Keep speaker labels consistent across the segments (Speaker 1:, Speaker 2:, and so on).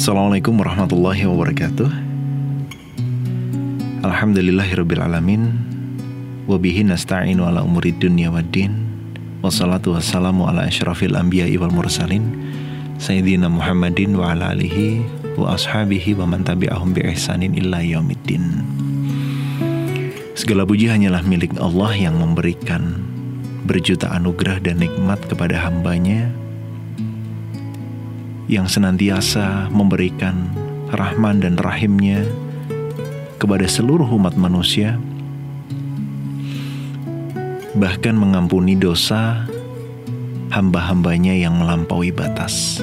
Speaker 1: Assalamualaikum warahmatullahi wabarakatuh. Alhamdulillahirrabbilalamin Wabihi nasta'inu ala umuri dunia wa din. Wassalatu wassalamu ala ashrafil anbiya wal mursalin. Sayyidina Muhammadin wa ala alihi Wa ashabihi wa man tabi'ahum bi ihsanin illa yaumiddin. Segala puji hanyalah milik Allah yang memberikan berjuta anugerah dan nikmat kepada hambanya yang senantiasa memberikan rahman dan rahimnya kepada seluruh umat manusia bahkan mengampuni dosa hamba-hambanya yang melampaui batas.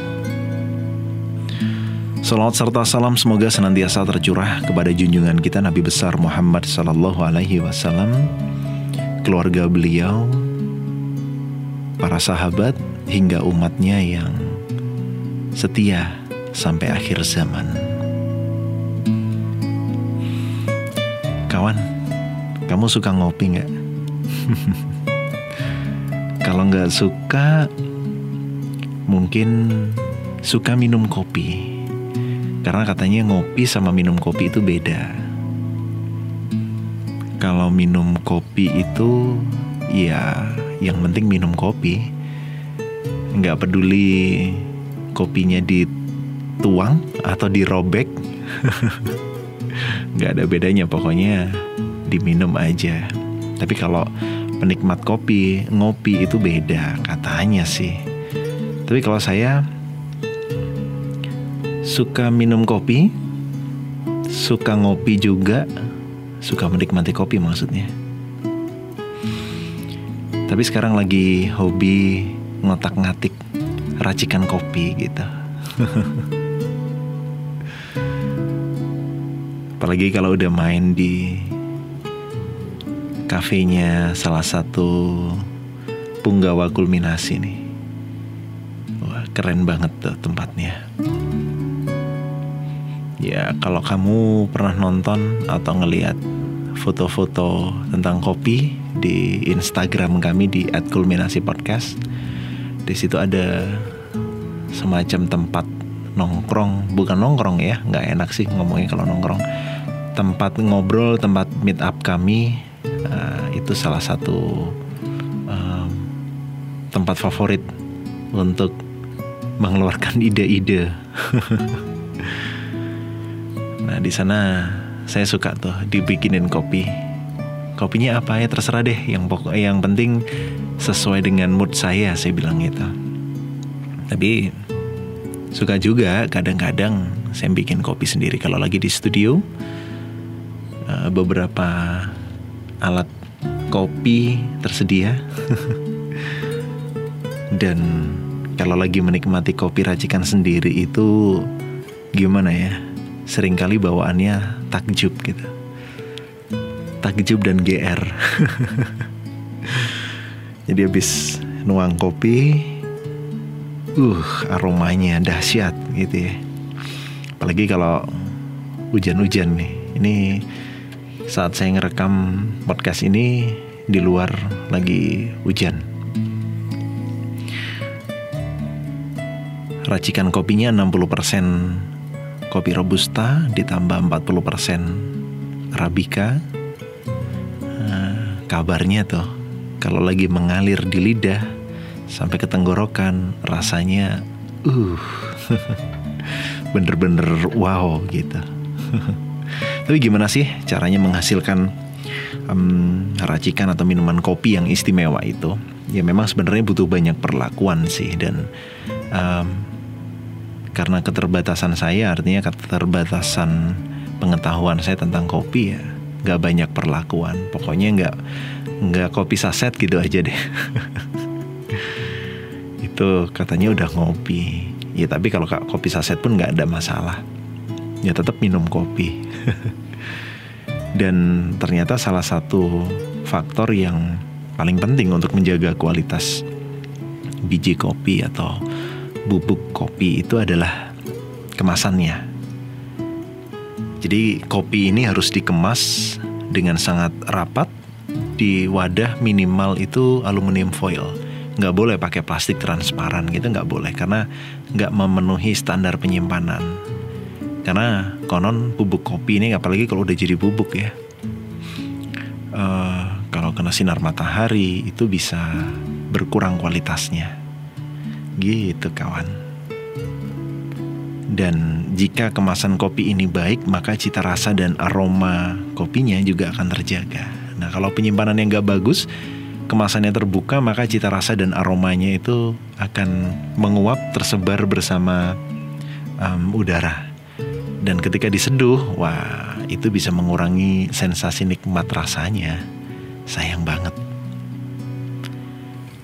Speaker 1: Salawat serta salam semoga senantiasa tercurah kepada junjungan kita Nabi besar Muhammad Sallallahu Alaihi Wasallam, keluarga beliau, para sahabat hingga umatnya yang setia sampai akhir zaman. Kawan, kamu suka ngopi nggak? Kalau nggak suka, mungkin suka minum kopi. Karena katanya ngopi sama minum kopi itu beda. Kalau minum kopi itu, ya yang penting minum kopi. Nggak peduli kopinya dituang atau dirobek. Nggak ada bedanya pokoknya diminum aja. Tapi kalau penikmat kopi ngopi itu beda katanya sih. Tapi kalau saya suka minum kopi suka ngopi juga suka menikmati kopi maksudnya. Tapi sekarang lagi hobi ngotak-ngatik racikan kopi gitu. Apalagi kalau udah main di kafenya salah satu punggawa kulminasi nih. Wah, keren banget tuh tempatnya. Ya, kalau kamu pernah nonton atau ngeliat foto-foto tentang kopi di Instagram kami di @kulminasi_podcast di situ ada semacam tempat nongkrong. Bukan nongkrong ya nggak enak sih ngomongnya kalau nongkrong. Tempat ngobrol tempat meet up kami uh, itu salah satu uh, tempat favorit untuk mengeluarkan ide-ide. Nah di sana saya suka tuh dibikinin kopi. Kopinya apa ya? Terserah deh. Yang pokok yang penting sesuai dengan mood saya saya bilang gitu tapi suka juga kadang-kadang saya bikin kopi sendiri. Kalau lagi di studio eh, beberapa alat kopi tersedia. Dan kalau lagi menikmati kopi racikan sendiri itu gimana ya? Seringkali bawaannya takjub gitu. Takjub dan GR jadi habis nuang kopi uh aromanya dahsyat gitu ya. Apalagi kalau hujan-hujan nih. Ini saat saya ngerekam podcast ini di luar lagi hujan. Racikan kopinya 60% kopi robusta ditambah 40% arabica. Kabarnya tuh kalau lagi mengalir di lidah sampai ke tenggorokan rasanya uh bener-bener wow gitu. Tapi gimana sih caranya menghasilkan um, racikan atau minuman kopi yang istimewa itu? Ya memang sebenarnya butuh banyak perlakuan sih dan um, karena keterbatasan saya artinya keterbatasan pengetahuan saya tentang kopi ya nggak banyak perlakuan. Pokoknya nggak nggak kopi saset gitu aja deh itu katanya udah ngopi. Ya tapi kalau kopi saset pun nggak ada masalah. Ya tetap minum kopi. Dan ternyata salah satu faktor yang paling penting untuk menjaga kualitas biji kopi atau bubuk kopi itu adalah kemasannya. Jadi kopi ini harus dikemas dengan sangat rapat di wadah minimal itu aluminium foil. Nggak boleh pakai plastik transparan gitu nggak boleh karena nggak memenuhi standar penyimpanan. Karena konon bubuk kopi ini apalagi kalau udah jadi bubuk ya. Uh, kalau kena sinar matahari itu bisa berkurang kualitasnya. Gitu kawan. Dan jika kemasan kopi ini baik, maka cita rasa dan aroma kopinya juga akan terjaga. Nah, kalau penyimpanan yang gak bagus, kemasannya terbuka, maka cita rasa dan aromanya itu akan menguap tersebar bersama um, udara. Dan ketika diseduh, wah itu bisa mengurangi sensasi nikmat rasanya. Sayang banget.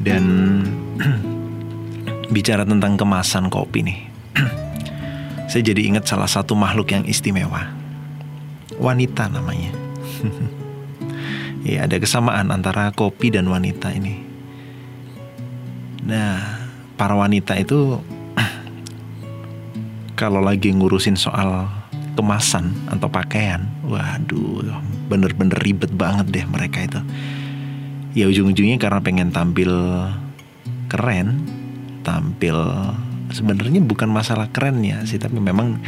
Speaker 1: Dan bicara tentang kemasan kopi nih saya jadi ingat salah satu makhluk yang istimewa. Wanita namanya. ya, ada kesamaan antara kopi dan wanita ini. Nah, para wanita itu kalau lagi ngurusin soal kemasan atau pakaian, waduh, bener-bener ribet banget deh mereka itu. Ya ujung-ujungnya karena pengen tampil keren, tampil sebenarnya bukan masalah kerennya sih tapi memang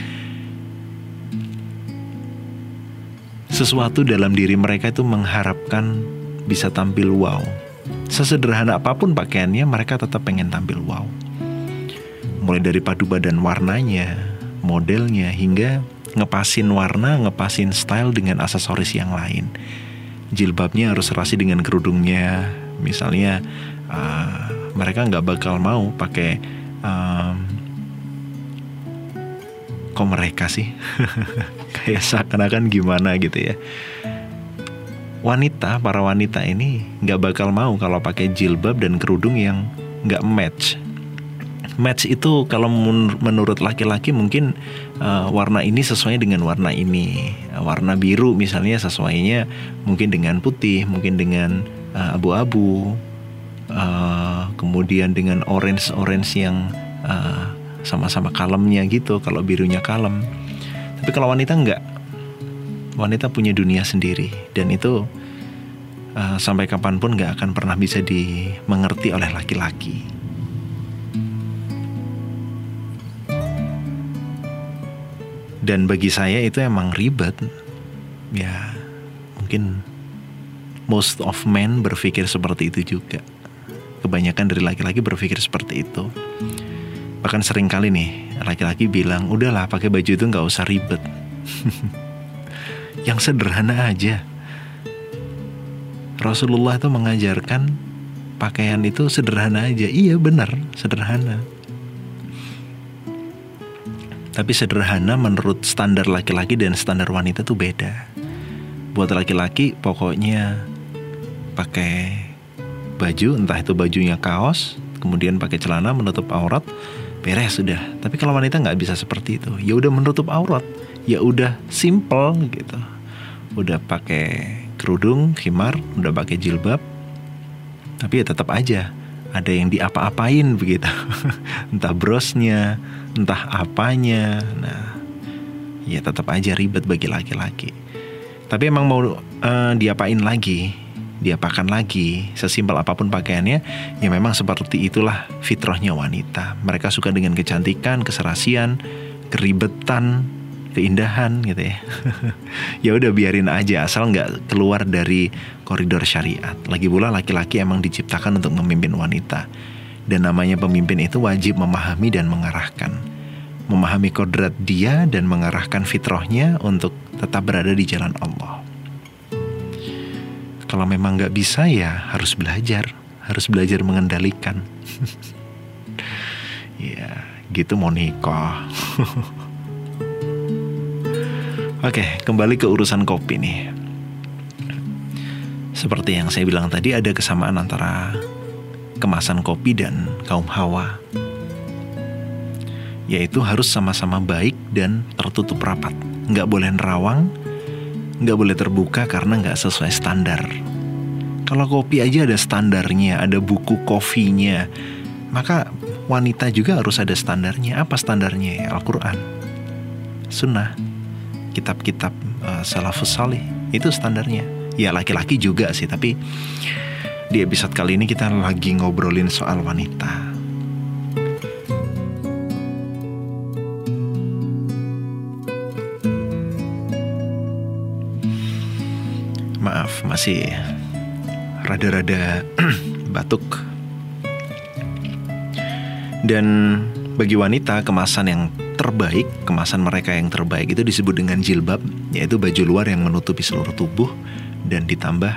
Speaker 1: sesuatu dalam diri mereka itu mengharapkan bisa tampil wow. Sesederhana apa pun pakaiannya mereka tetap pengen tampil wow. Mulai dari padu badan warnanya modelnya hingga ngepasin warna ngepasin style dengan aksesoris yang lain. Jilbabnya harus serasi dengan kerudungnya. Misalnya uh, mereka nggak bakal mau pakai um, kok mereka sih? Kayak seakan-akan gimana gitu ya. Wanita para wanita ini nggak bakal mau kalau pakai jilbab dan kerudung yang nggak match. Match itu kalau menurut laki-laki mungkin uh, warna ini sesuai dengan warna ini. Warna biru misalnya sesuainya mungkin dengan putih mungkin dengan uh, abu-abu. Uh, kemudian dengan orange orange yang uh, sama-sama kalemnya gitu kalau birunya kalem. Tapi kalau wanita enggak. Wanita punya dunia sendiri dan itu uh, sampai kapan pun nggak akan pernah bisa dimengerti oleh laki-laki. Dan bagi saya itu emang ribet. Ya mungkin most of men berpikir seperti itu juga. Kebanyakan dari laki-laki berpikir seperti itu. Bahkan sering kali nih laki-laki bilang, udahlah pakai baju itu nggak usah ribet. Yang sederhana aja. Rasulullah itu mengajarkan pakaian itu sederhana aja. Iya benar, sederhana. Tapi sederhana menurut standar laki-laki dan standar wanita tuh beda. Buat laki-laki pokoknya pakai baju, entah itu bajunya kaos, kemudian pakai celana menutup aurat, beres sudah. Tapi kalau wanita nggak bisa seperti itu. Ya udah menutup aurat, ya udah simple gitu. Udah pakai kerudung, khimar, udah pakai jilbab, tapi ya tetap aja ada yang diapa-apain begitu. entah brosnya, entah apanya. Nah, ya tetap aja ribet bagi laki-laki. Tapi emang mau uh, diapain lagi? Diapakan lagi. Sesimpel apa pun pakaiannya ya memang seperti itulah fitrahnya wanita. Mereka suka dengan kecantikan keserasian keribetan keindahan gitu ya. Ya udah biarin aja asal nggak keluar dari koridor syariat. Lagi pula laki-laki emang diciptakan untuk memimpin wanita. Dan namanya pemimpin itu wajib memahami dan mengarahkan. Memahami kodrat dia dan mengarahkan fitrahnya untuk tetap berada di jalan Allah kalau memang nggak bisa ya harus belajar, harus belajar mengendalikan. ya, gitu mau nikah. Oke, kembali ke urusan kopi nih. Seperti yang saya bilang tadi ada kesamaan antara kemasan kopi dan kaum hawa. Yaitu harus sama-sama baik dan tertutup rapat. Nggak boleh nerawang, nggak boleh terbuka karena nggak sesuai standar. Kalau kopi aja ada standarnya, ada buku kofinya, maka wanita juga harus ada standarnya. Apa standarnya? Al-Quran, Sunnah, kitab-kitab uh, salafus salih itu standarnya. Ya laki-laki juga sih, tapi di episode kali ini kita lagi ngobrolin soal wanita. Masih rada-rada batuk. Dan bagi wanita kemasan yang terbaik, kemasan mereka yang terbaik itu disebut dengan jilbab, yaitu baju luar yang menutupi seluruh tubuh dan ditambah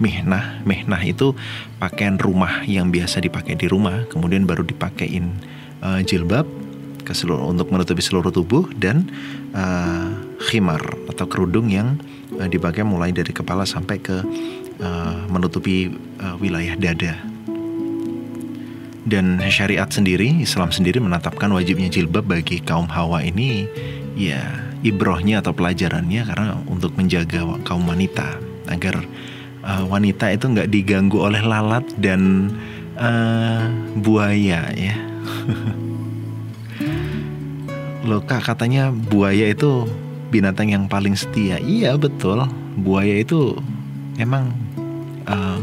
Speaker 1: mihnah. Mihnah itu pakaian rumah yang biasa dipakai di rumah, kemudian baru dipakein uh, jilbab ke seluruh untuk menutupi seluruh tubuh dan uh, khimar atau kerudung yang uh, dipakai mulai dari kepala sampai ke uh, menutupi uh, wilayah dada. Dan syariat sendiri, Islam sendiri menetapkan wajibnya jilbab bagi kaum hawa ini ya ibrohnya atau pelajarannya karena untuk menjaga kaum wanita agar uh, wanita itu nggak diganggu oleh lalat dan uh, buaya ya. Loh kak katanya buaya itu binatang yang paling setia. Iya betul. Buaya itu emang uh,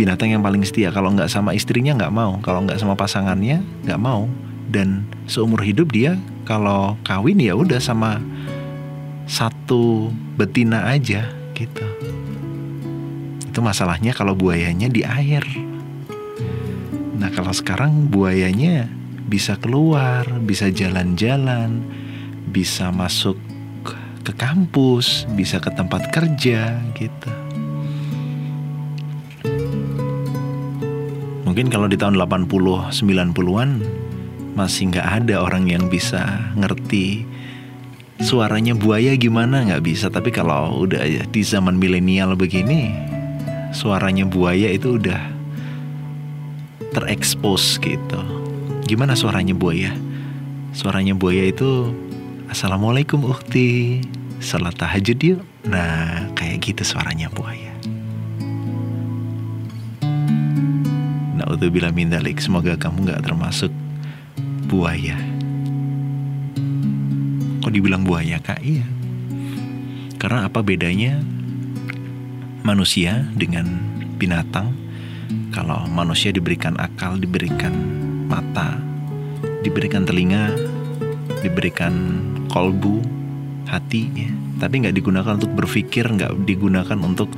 Speaker 1: binatang yang paling setia. Kalau nggak sama istrinya nggak mau. Kalau nggak sama pasangannya nggak mau. Dan seumur hidup dia kalau kawin ya udah sama satu betina aja gitu. Itu masalahnya kalau buayanya di air. Nah kalau sekarang buayanya bisa keluar, bisa jalan-jalan, bisa masuk ke kampus, bisa ke tempat kerja gitu. Mungkin kalau di tahun 80 90-an masih nggak ada orang yang bisa ngerti suaranya buaya gimana nggak bisa tapi kalau udah di zaman milenial begini suaranya buaya itu udah terekspos gitu Gimana suaranya buaya? Suaranya buaya itu Assalamualaikum ukti Salat tahajud yuk. Nah kayak gitu suaranya buaya Na'udzubillah min dalik Semoga kamu gak termasuk buaya Kok dibilang buaya kak? Iya. Karena apa bedanya manusia dengan binatang? Kalau manusia diberikan akal, diberikan mata, diberikan telinga, diberikan kolbu, hati, ya. tapi nggak digunakan untuk berpikir, nggak digunakan untuk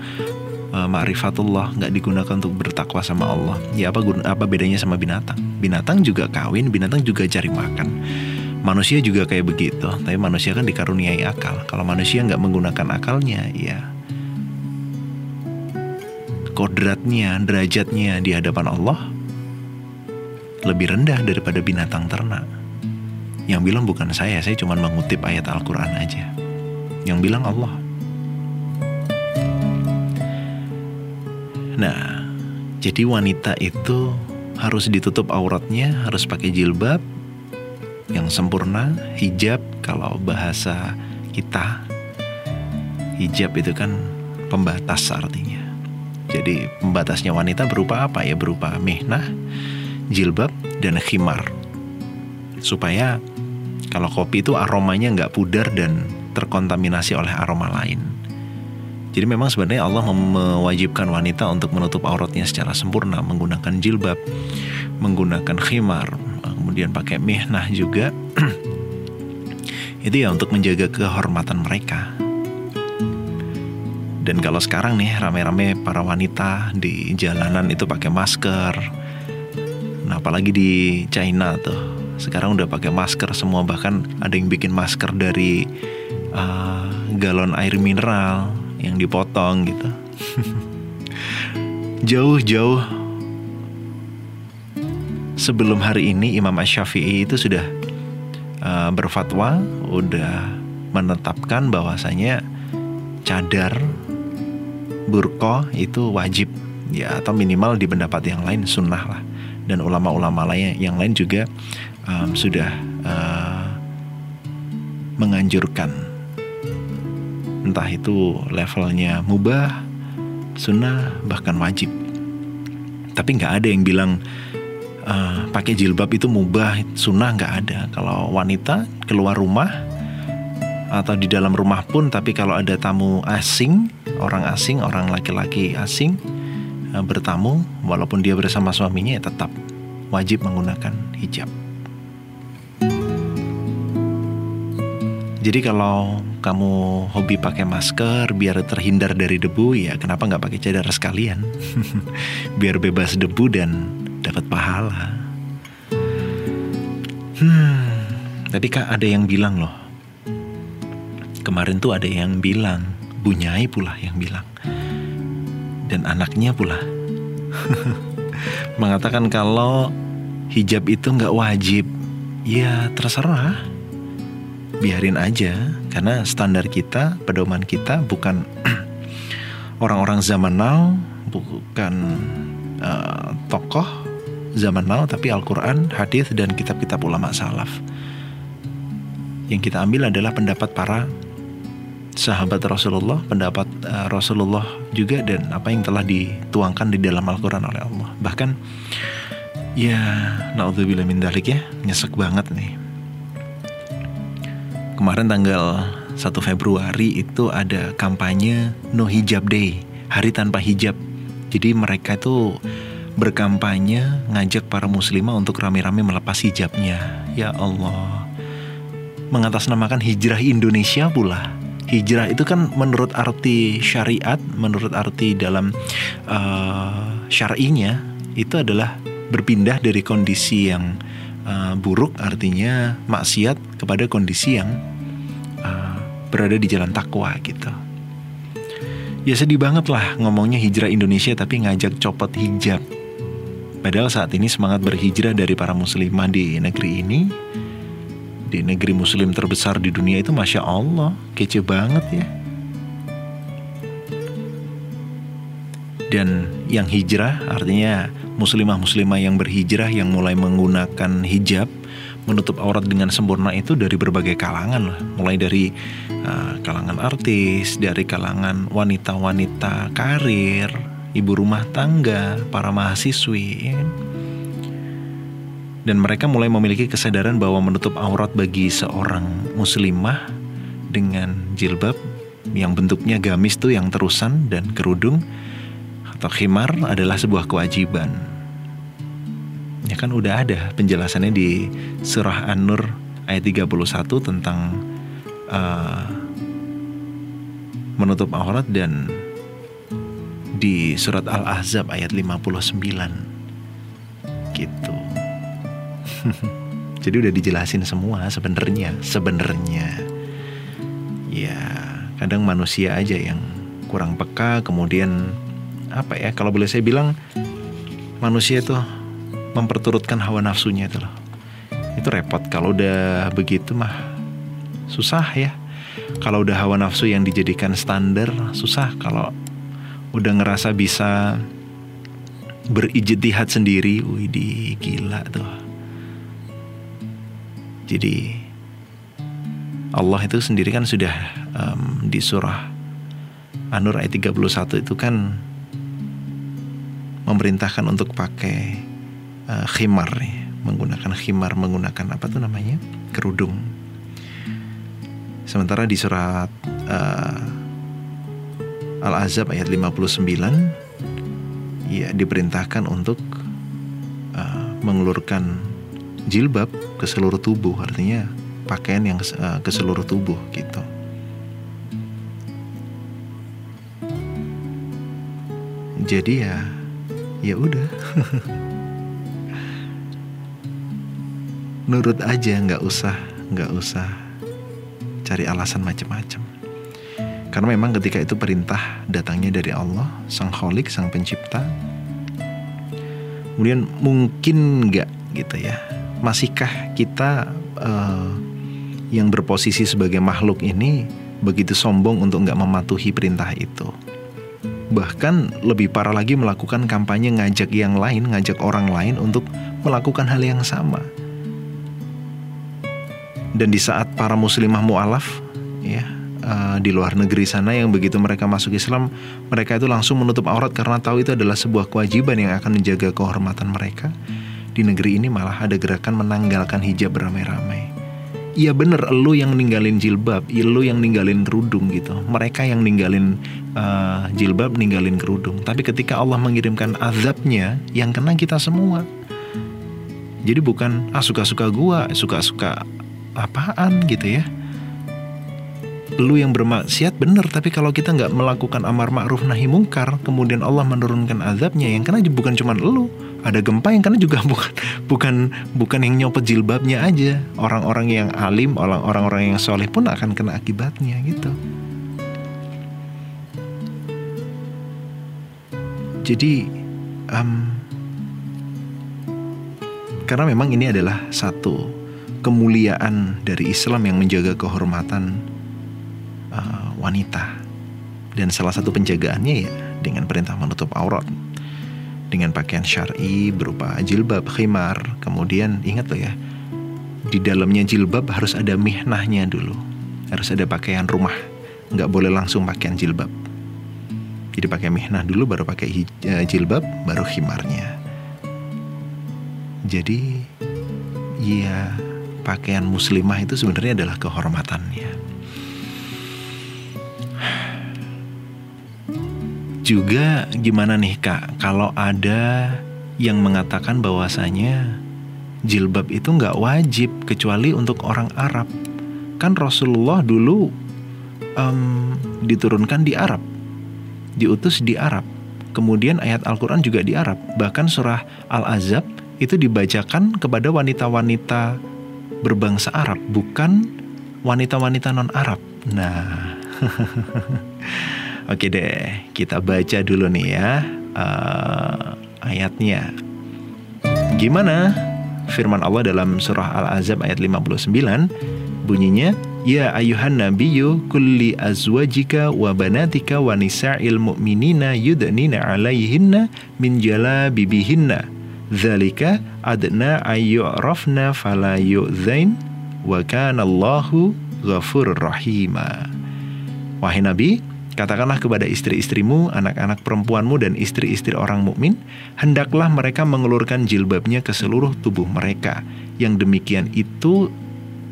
Speaker 1: uh, ma'rifatullah, nggak digunakan untuk bertakwa sama Allah. Ya apa apa bedanya sama binatang? Binatang juga kawin, binatang juga cari makan. Manusia juga kayak begitu, tapi manusia kan dikaruniai akal. Kalau manusia nggak menggunakan akalnya, ya kodratnya, derajatnya di hadapan Allah lebih rendah daripada binatang ternak. Yang bilang bukan saya, saya cuma mengutip ayat Al-Quran aja. Yang bilang Allah. Nah, jadi wanita itu harus ditutup auratnya, harus pakai jilbab yang sempurna, hijab kalau bahasa kita. Hijab itu kan pembatas artinya. Jadi pembatasnya wanita berupa apa ya? Berupa mihnah, jilbab, dan khimar. Supaya kalau kopi itu aromanya nggak pudar dan terkontaminasi oleh aroma lain. Jadi memang sebenarnya Allah mewajibkan wanita untuk menutup auratnya secara sempurna menggunakan jilbab, menggunakan khimar, kemudian pakai mihnah juga. itu ya untuk menjaga kehormatan mereka. Dan kalau sekarang nih rame-rame para wanita di jalanan itu pakai masker, Nah, apalagi di China tuh. Sekarang udah pakai masker semua bahkan ada yang bikin masker dari uh, galon air mineral yang dipotong gitu. Jauh-jauh. Sebelum hari ini Imam Ash-Syafi'i itu sudah uh, berfatwa, udah menetapkan bahwasanya cadar burko itu wajib. Ya atau minimal di pendapat yang lain sunnah lah. Dan ulama-ulama lain yang lain juga um, sudah uh, menganjurkan entah itu levelnya mubah, sunnah bahkan wajib. Tapi nggak ada yang bilang uh, pakai jilbab itu mubah, sunnah nggak ada. Kalau wanita keluar rumah atau di dalam rumah pun, tapi kalau ada tamu asing, orang asing, orang laki-laki asing, Eh, bertamu walaupun dia bersama suaminya ya tetap wajib menggunakan hijab. Jadi kalau kamu hobi pakai masker biar terhindar dari debu, ya kenapa nggak pakai cadar sekalian? biar bebas debu dan dapat pahala. Hmm, tapi kak ada yang bilang loh. Kemarin tuh ada yang bilang, Bunyai pula yang bilang. Dan anaknya pula. Mengatakan kalau hijab itu nggak wajib. Ya terserah biarin aja karena standar kita, pedoman kita bukan orang-orang zaman now, bukan uh, tokoh zaman now tapi Al-Qur'an, hadis dan kitab-kitab ulama salaf. Yang kita ambil adalah pendapat para sahabat Rasulullah, pendapat uh, Rasulullah juga dan apa yang telah dituangkan di dalam Al-Qur'an oleh Allah. Bahkan ya naudzubillah min dalik ya, nyesek banget nih kemarin tanggal 1 Februari itu ada kampanye No Hijab Day, hari tanpa hijab. Jadi mereka itu berkampanye ngajak para muslimah untuk rame-rame melepas hijabnya. Ya Allah. Mengatasnamakan hijrah Indonesia pula. Hijrah itu kan menurut arti syariat, menurut arti dalam uh, syar'inya itu adalah berpindah dari kondisi yang uh, buruk artinya maksiat kepada kondisi yang uh, berada di jalan takwa gitu. Ya sedih banget lah ngomongnya hijrah Indonesia tapi ngajak copot hijab. Padahal saat ini semangat berhijrah dari para muslimah di negeri ini di negeri muslim terbesar di dunia itu Masya Allah kece banget ya dan yang hijrah artinya muslimah-muslimah yang berhijrah yang mulai menggunakan hijab menutup aurat dengan sempurna itu dari berbagai kalangan lah, mulai dari uh, kalangan artis, dari kalangan wanita-wanita karir, ibu rumah tangga, para mahasiswi. Ya. Kan? Dan mereka mulai memiliki kesadaran bahwa menutup aurat bagi seorang muslimah dengan jilbab yang bentuknya gamis tuh yang terusan dan kerudung atau khimar adalah sebuah kewajiban kan udah ada penjelasannya di surah An-Nur ayat 31 tentang uh, menutup aurat dan di surat Al-Ahzab ayat 59 gitu. Jadi udah dijelasin semua sebenarnya, sebenarnya. Ya, kadang manusia aja yang kurang peka kemudian apa ya kalau boleh saya bilang manusia tuh memperturutkan hawa nafsunya itu loh. Itu repot kalau udah begitu mah susah ya. Kalau udah hawa nafsu yang dijadikan standar susah kalau udah ngerasa bisa berijtihad sendiri, wih di gila tuh. Jadi Allah itu sendiri kan sudah um, di surah An-Nur ayat 31 itu kan memerintahkan untuk pakai uh, khimar nih, menggunakan khimar, menggunakan apa tuh namanya? kerudung. Sementara di surat uh, Al-Azab ayat 59 ya diperintahkan untuk uh, mengulurkan jilbab ke seluruh tubuh, artinya pakaian yang uh, ke seluruh tubuh gitu. Jadi ya ya udah nurut aja nggak usah nggak usah cari alasan macam-macam karena memang ketika itu perintah datangnya dari Allah sang kholik sang pencipta kemudian mungkin nggak gitu ya. Masihkah kita uh, yang berposisi sebagai makhluk ini begitu sombong untuk nggak mematuhi perintah itu? Bahkan lebih parah lagi melakukan kampanye ngajak yang lain ngajak orang lain untuk melakukan hal yang sama dan di saat para muslimah mualaf ya uh, di luar negeri sana yang begitu mereka masuk Islam mereka itu langsung menutup aurat karena tahu itu adalah sebuah kewajiban yang akan menjaga kehormatan mereka di negeri ini malah ada gerakan menanggalkan hijab beramai-ramai Iya bener, lu yang ninggalin jilbab, ya lu yang ninggalin kerudung gitu. Mereka yang ninggalin uh, jilbab, ninggalin kerudung. Tapi ketika Allah mengirimkan azabnya, yang kena kita semua. Jadi bukan ah suka-suka gua, suka-suka apaan gitu ya? Lu yang bermaksiat benar tapi kalau kita nggak melakukan amar ma'ruf nahi mungkar kemudian Allah menurunkan azabnya yang kena bukan cuma lu ada gempa yang kena juga bukan bukan bukan yang nyopot jilbabnya aja. Orang-orang yang alim orang-orang yang soleh pun akan kena akibatnya gitu. Jadi um, karena memang ini adalah satu kemuliaan dari Islam yang menjaga kehormatan uh, wanita dan salah satu penjagaannya ya dengan perintah menutup aurat dengan pakaian syar'i berupa jilbab, khimar. Kemudian ingat loh ya, di dalamnya jilbab harus ada mihnahnya dulu. Harus ada pakaian rumah. Nggak boleh langsung pakaian jilbab. Jadi pakai mihnah dulu baru pakai uh, jilbab, baru khimarnya. Jadi ya pakaian muslimah itu sebenarnya adalah kehormatannya. juga gimana nih kak? Kalau ada yang mengatakan bahwasanya jilbab itu nggak wajib kecuali untuk orang Arab. Kan Rasulullah dulu um, diturunkan di Arab diutus di Arab. Kemudian ayat Al-Quran juga di Arab. Bahkan surah Al-Azab itu dibacakan kepada wanita-wanita berbangsa Arab bukan wanita-wanita non Arab nah Oke deh, kita baca dulu nih ya uh, ayatnya. Gimana? Firman Allah dalam surah Al-Azab ayat 59 bunyinya Ya ayuhan nabiyyu kulli azwajika wa banatika wa nisa'il mu'minina yudnina alaihinna min jalabibihinna Zalika adna ayyurafna fala yu'zain wa kana Allahu ghafurur rahima Wahai Nabi, Katakanlah kepada istri-istrimu, anak-anak perempuanmu dan istri-istri orang mukmin, hendaklah mereka mengelurkan jilbabnya ke seluruh tubuh mereka. Yang demikian itu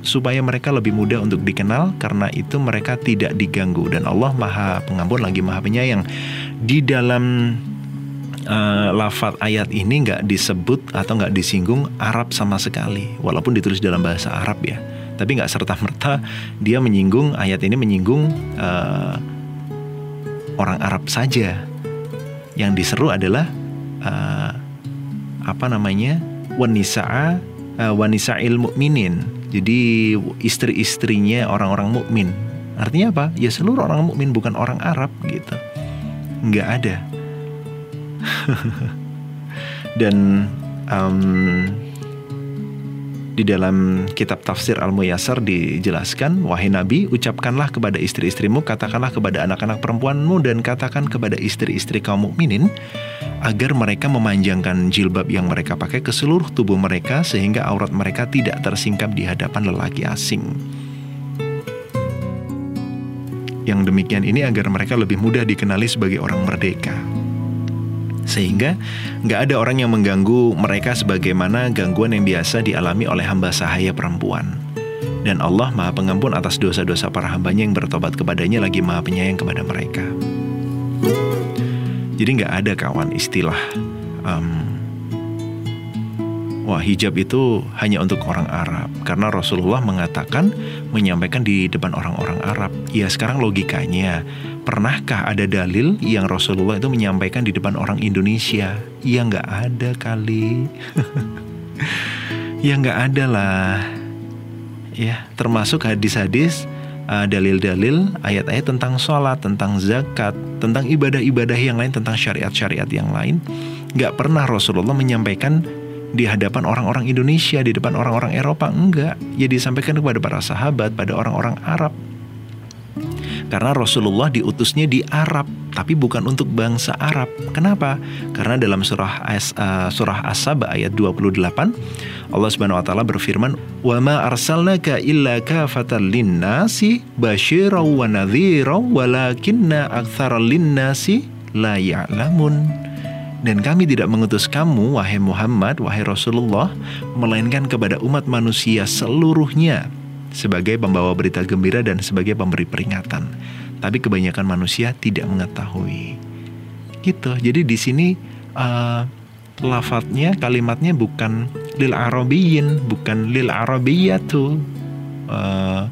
Speaker 1: supaya mereka lebih mudah untuk dikenal karena itu mereka tidak diganggu dan Allah Maha Pengampun lagi Maha Penyayang. Di dalam uh, lafat ayat ini nggak disebut atau nggak disinggung Arab sama sekali, walaupun ditulis dalam bahasa Arab ya. Tapi nggak serta merta dia menyinggung ayat ini menyinggung uh, orang Arab saja. Yang diseru adalah uh, apa namanya wanisa'a uh, wanisa'il mukminin. Jadi istri-istrinya orang-orang mukmin. Artinya apa? Ya seluruh orang mukmin bukan orang Arab gitu. Nggak ada. Dan um, di dalam kitab tafsir Al-Muyassar dijelaskan, Wahai Nabi, ucapkanlah kepada istri-istrimu, katakanlah kepada anak-anak perempuanmu, dan katakan kepada istri-istri kaum mukminin agar mereka memanjangkan jilbab yang mereka pakai ke seluruh tubuh mereka sehingga aurat mereka tidak tersingkap di hadapan lelaki asing. Yang demikian ini agar mereka lebih mudah dikenali sebagai orang merdeka sehingga nggak ada orang yang mengganggu mereka sebagaimana gangguan yang biasa dialami oleh hamba sahaya perempuan. Dan Allah maha pengampun atas dosa-dosa para hambanya yang bertobat kepadanya lagi maha penyayang kepada mereka. Jadi nggak ada kawan istilah um, Wah hijab itu hanya untuk orang Arab Karena Rasulullah mengatakan Menyampaikan di depan orang-orang Arab Ya sekarang logikanya Pernahkah ada dalil yang Rasulullah itu menyampaikan di depan orang Indonesia? Ya nggak ada kali. ya nggak ada lah. Ya termasuk hadis-hadis, uh, dalil-dalil, ayat-ayat tentang sholat, tentang zakat, tentang ibadah-ibadah yang lain, tentang syariat-syariat yang lain. Nggak pernah Rasulullah menyampaikan di hadapan orang-orang Indonesia, di depan orang-orang Eropa, enggak. Ya disampaikan kepada para sahabat, pada orang-orang Arab. Karena Rasulullah diutusnya di Arab, tapi bukan untuk bangsa Arab. Kenapa? Karena dalam surah As, uh, surah As-Saba ayat 28 Allah Subhanahu wa taala berfirman, "Wa ma arsalnaka illa kafatan lin-nasi basyiran wa nadhiran walakinna aktsaral lin-nasi la ya'lamun." Dan kami tidak mengutus kamu, wahai Muhammad, wahai Rasulullah, melainkan kepada umat manusia seluruhnya sebagai pembawa berita gembira dan sebagai pemberi peringatan. Tapi kebanyakan manusia tidak mengetahui. Gitu. Jadi di sini uh, lafadznya kalimatnya bukan lil arabiyin, bukan lil arabiyatu. Uh,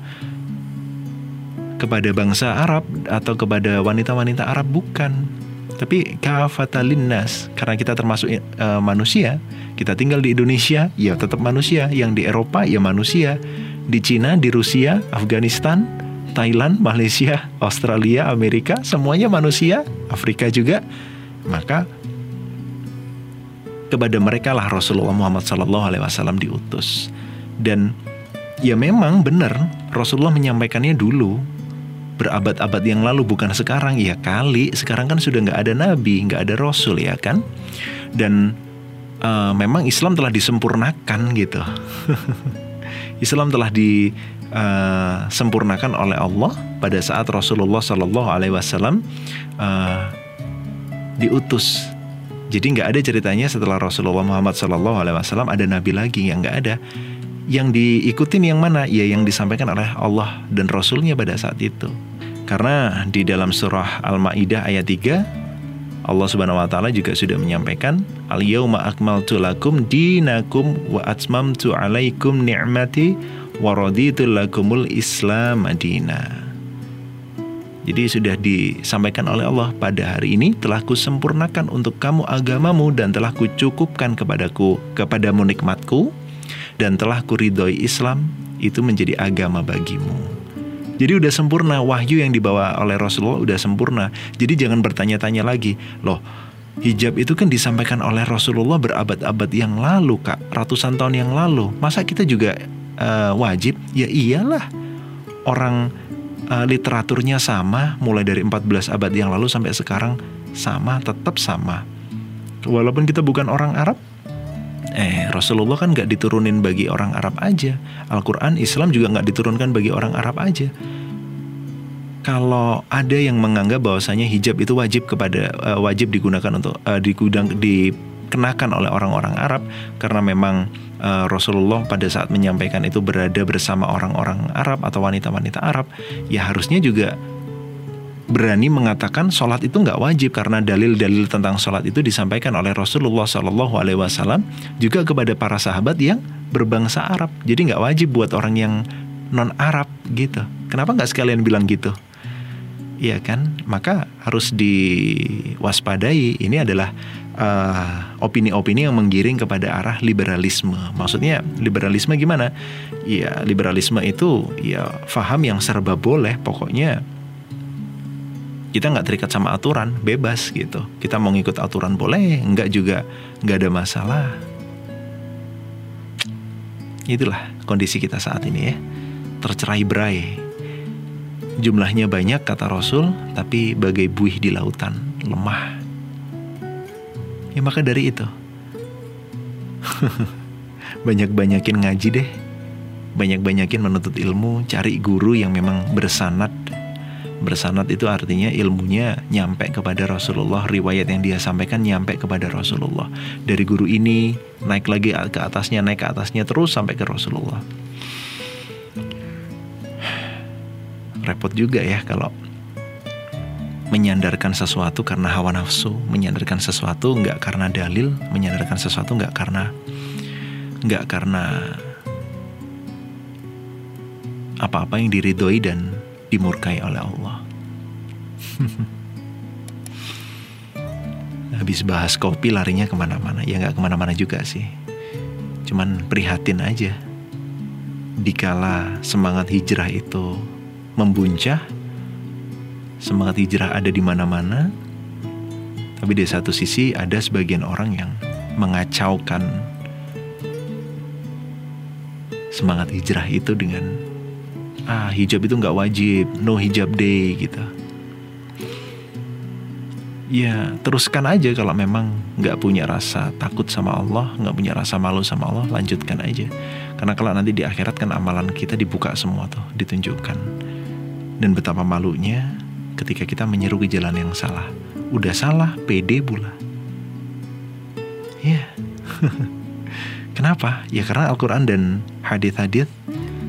Speaker 1: kepada bangsa Arab atau kepada wanita-wanita Arab bukan tapi kafatalinas karena kita termasuk uh, manusia kita tinggal di Indonesia ya tetap manusia. Yang di Eropa ya manusia. Di Cina di Rusia Afghanistan Thailand Malaysia Australia Amerika semuanya manusia. Afrika juga. Maka kepada mereka lah Rasulullah Muhammad SAW diutus. Dan ya memang benar Rasulullah menyampaikannya dulu berabad-abad yang lalu bukan sekarang. Ya kali sekarang kan sudah nggak ada nabi nggak ada rasul ya kan? Dan uh, memang Islam telah disempurnakan gitu. Islam telah disempurnakan uh, oleh Allah pada saat Rasulullah Shallallahu Alaihi Wasallam uh, diutus. Jadi nggak ada ceritanya setelah Rasulullah Muhammad Shallallahu Alaihi Wasallam ada nabi lagi yang nggak ada yang diikutin yang mana? Ya yang disampaikan oleh Allah dan Rasulnya pada saat itu. Karena di dalam surah Al-Maidah ayat 3 Allah Subhanahu wa taala juga sudah menyampaikan al yauma akmaltu lakum dinakum wa atmamtu alaikum ni'mati wa raditu lakumul Islam madina. Jadi sudah disampaikan oleh Allah pada hari ini telah kusempurnakan untuk kamu agamamu dan telah kucukupkan kepadaku kepadamu nikmatku dan telah kuridhoi Islam itu menjadi agama bagimu. Jadi udah sempurna wahyu yang dibawa oleh Rasulullah udah sempurna. Jadi jangan bertanya-tanya lagi, loh hijab itu kan disampaikan oleh Rasulullah berabad-abad yang lalu kak, ratusan tahun yang lalu. Masa kita juga uh, wajib? Ya iyalah. Orang uh, literaturnya sama, mulai dari 14 abad yang lalu sampai sekarang sama, tetap sama. Walaupun kita bukan orang Arab, Eh, Rasulullah kan gak diturunin bagi orang Arab aja. Al-Quran, Islam juga gak diturunkan bagi orang Arab aja. Kalau ada yang menganggap bahwasanya hijab itu wajib kepada uh, wajib digunakan untuk uh, digudang dikenakan oleh orang-orang Arab karena memang uh, Rasulullah pada saat menyampaikan itu berada bersama orang-orang Arab atau wanita-wanita Arab, ya harusnya juga berani mengatakan sholat itu nggak wajib karena dalil-dalil tentang sholat itu disampaikan oleh Rasulullah Shallallahu Alaihi Wasallam juga kepada para sahabat yang berbangsa Arab. Jadi nggak wajib buat orang yang non Arab gitu. Kenapa nggak sekalian bilang gitu? Iya kan? Maka harus diwaspadai. Ini adalah uh, opini-opini yang menggiring kepada arah liberalisme. Maksudnya liberalisme gimana? Ya liberalisme itu ya faham yang serba boleh. Pokoknya kita nggak terikat sama aturan bebas gitu. Kita mau ngikut aturan boleh nggak juga nggak ada masalah. Itulah kondisi kita saat ini ya. Tercerai berai. Jumlahnya banyak kata Rasul tapi bagai buih di lautan lemah. Ya maka dari itu banyak-banyakin ngaji deh. Banyak-banyakin menuntut ilmu cari guru yang memang bersanat Bersanat itu artinya ilmunya nyampe kepada Rasulullah, riwayat yang dia sampaikan nyampe kepada Rasulullah. Dari guru ini naik lagi ke atasnya, naik ke atasnya terus sampai ke Rasulullah. Repot juga ya kalau menyandarkan sesuatu karena hawa nafsu, menyandarkan sesuatu nggak karena dalil, menyandarkan sesuatu nggak karena nggak karena apa-apa yang diridhoi dan dimurkai oleh Allah. Habis bahas kopi larinya ke mana-mana. Ya nggak ke mana-mana juga sih. Cuman prihatin aja. Dikala semangat hijrah itu membuncah, semangat hijrah ada di mana-mana, tapi di satu sisi ada sebagian orang yang mengacaukan semangat hijrah itu dengan ah hijab itu nggak wajib, no hijab day gitu. Ya teruskan aja kalau memang nggak punya rasa takut sama Allah, nggak punya rasa malu sama Allah, lanjutkan aja. Karena kalau nanti di akhirat kan amalan kita dibuka semua tuh, ditunjukkan. Dan betapa malunya ketika kita menyeru ke jalan yang salah. Udah salah, pede pula. Ya. Kenapa? Ya karena Al-Quran dan hadith-hadith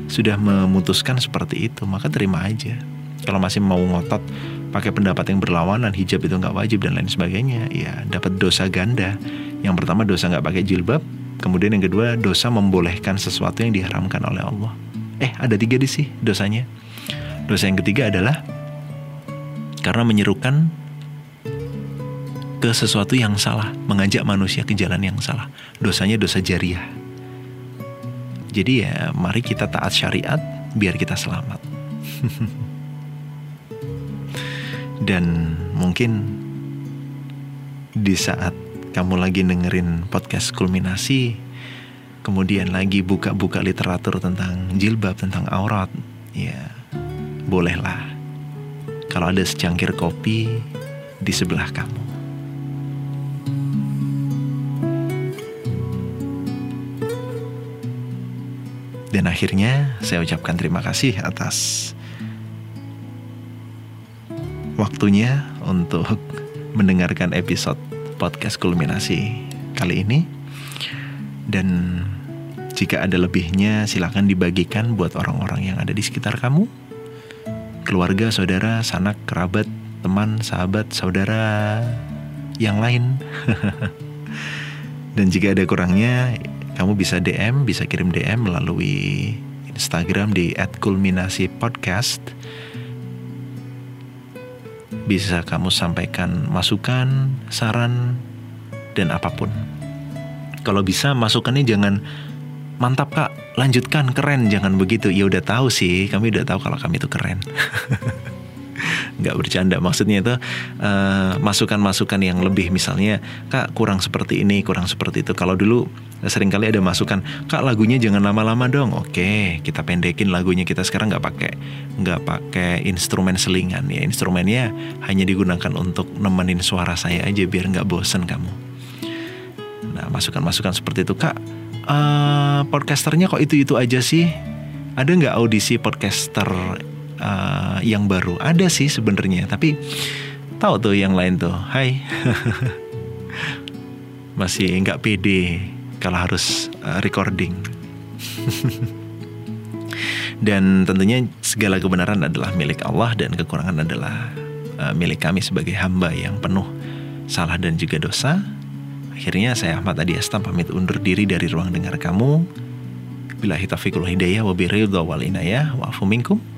Speaker 1: sudah memutuskan seperti itu, maka terima aja. Kalau masih mau ngotot pakai pendapat yang berlawanan, hijab itu nggak wajib dan lain sebagainya, ya dapat dosa ganda. Yang pertama dosa nggak pakai jilbab, kemudian yang kedua dosa membolehkan sesuatu yang diharamkan oleh Allah. Eh ada tiga di sih dosanya. Dosa yang ketiga adalah karena menyerukan ke sesuatu yang salah, mengajak manusia ke jalan yang salah. Dosanya dosa jariah. Jadi ya, mari kita taat syariat biar kita selamat. Dan mungkin di saat kamu lagi dengerin podcast kulminasi, kemudian lagi buka-buka literatur tentang jilbab, tentang aurat, ya bolehlah. Kalau ada secangkir kopi di sebelah kamu. Dan akhirnya saya ucapkan terima kasih atas waktunya untuk mendengarkan episode podcast kulminasi kali ini. Dan jika ada lebihnya silahkan dibagikan buat orang-orang yang ada di sekitar kamu. Keluarga, saudara, sanak, kerabat, teman, sahabat, saudara yang lain. Dan jika ada kurangnya, kamu bisa DM, bisa kirim DM melalui Instagram di @kulminasi_podcast. Bisa kamu sampaikan masukan, saran, dan apa pun. Kalau bisa masukannya jangan mantap kak, lanjutkan keren, jangan begitu. Ya udah tahu sih, kami udah tahu kalau kami itu keren. nggak bercanda. Maksudnya itu uh, masukan-masukan yang lebih. Misalnya kak kurang seperti ini kurang seperti itu. Kalau dulu sering kali ada masukan kak lagunya jangan lama-lama dong. Oke kita pendekin lagunya. Kita sekarang nggak pakai nggak pakai instrumen selingan ya. Instrumennya hanya digunakan untuk nemenin suara saya aja biar nggak bosen kamu. Nah masukan-masukan seperti itu. Kak uh, podcasternya kok itu itu aja sih? Ada nggak audisi podcaster uh, yang baru. Ada sih sebenarnya tapi tahu tuh yang lain tuh. Hai. Masih nggak pede kalau harus uh, recording. Dan tentunya segala kebenaran adalah milik Allah dan kekurangan adalah uh, milik kami sebagai hamba yang penuh salah dan juga dosa. Akhirnya saya Ahmad Adi Astam pamit undur diri dari ruang dengar kamu. Bila hitafikul hidayah wa biridha wal inayah. Wa afu minkum.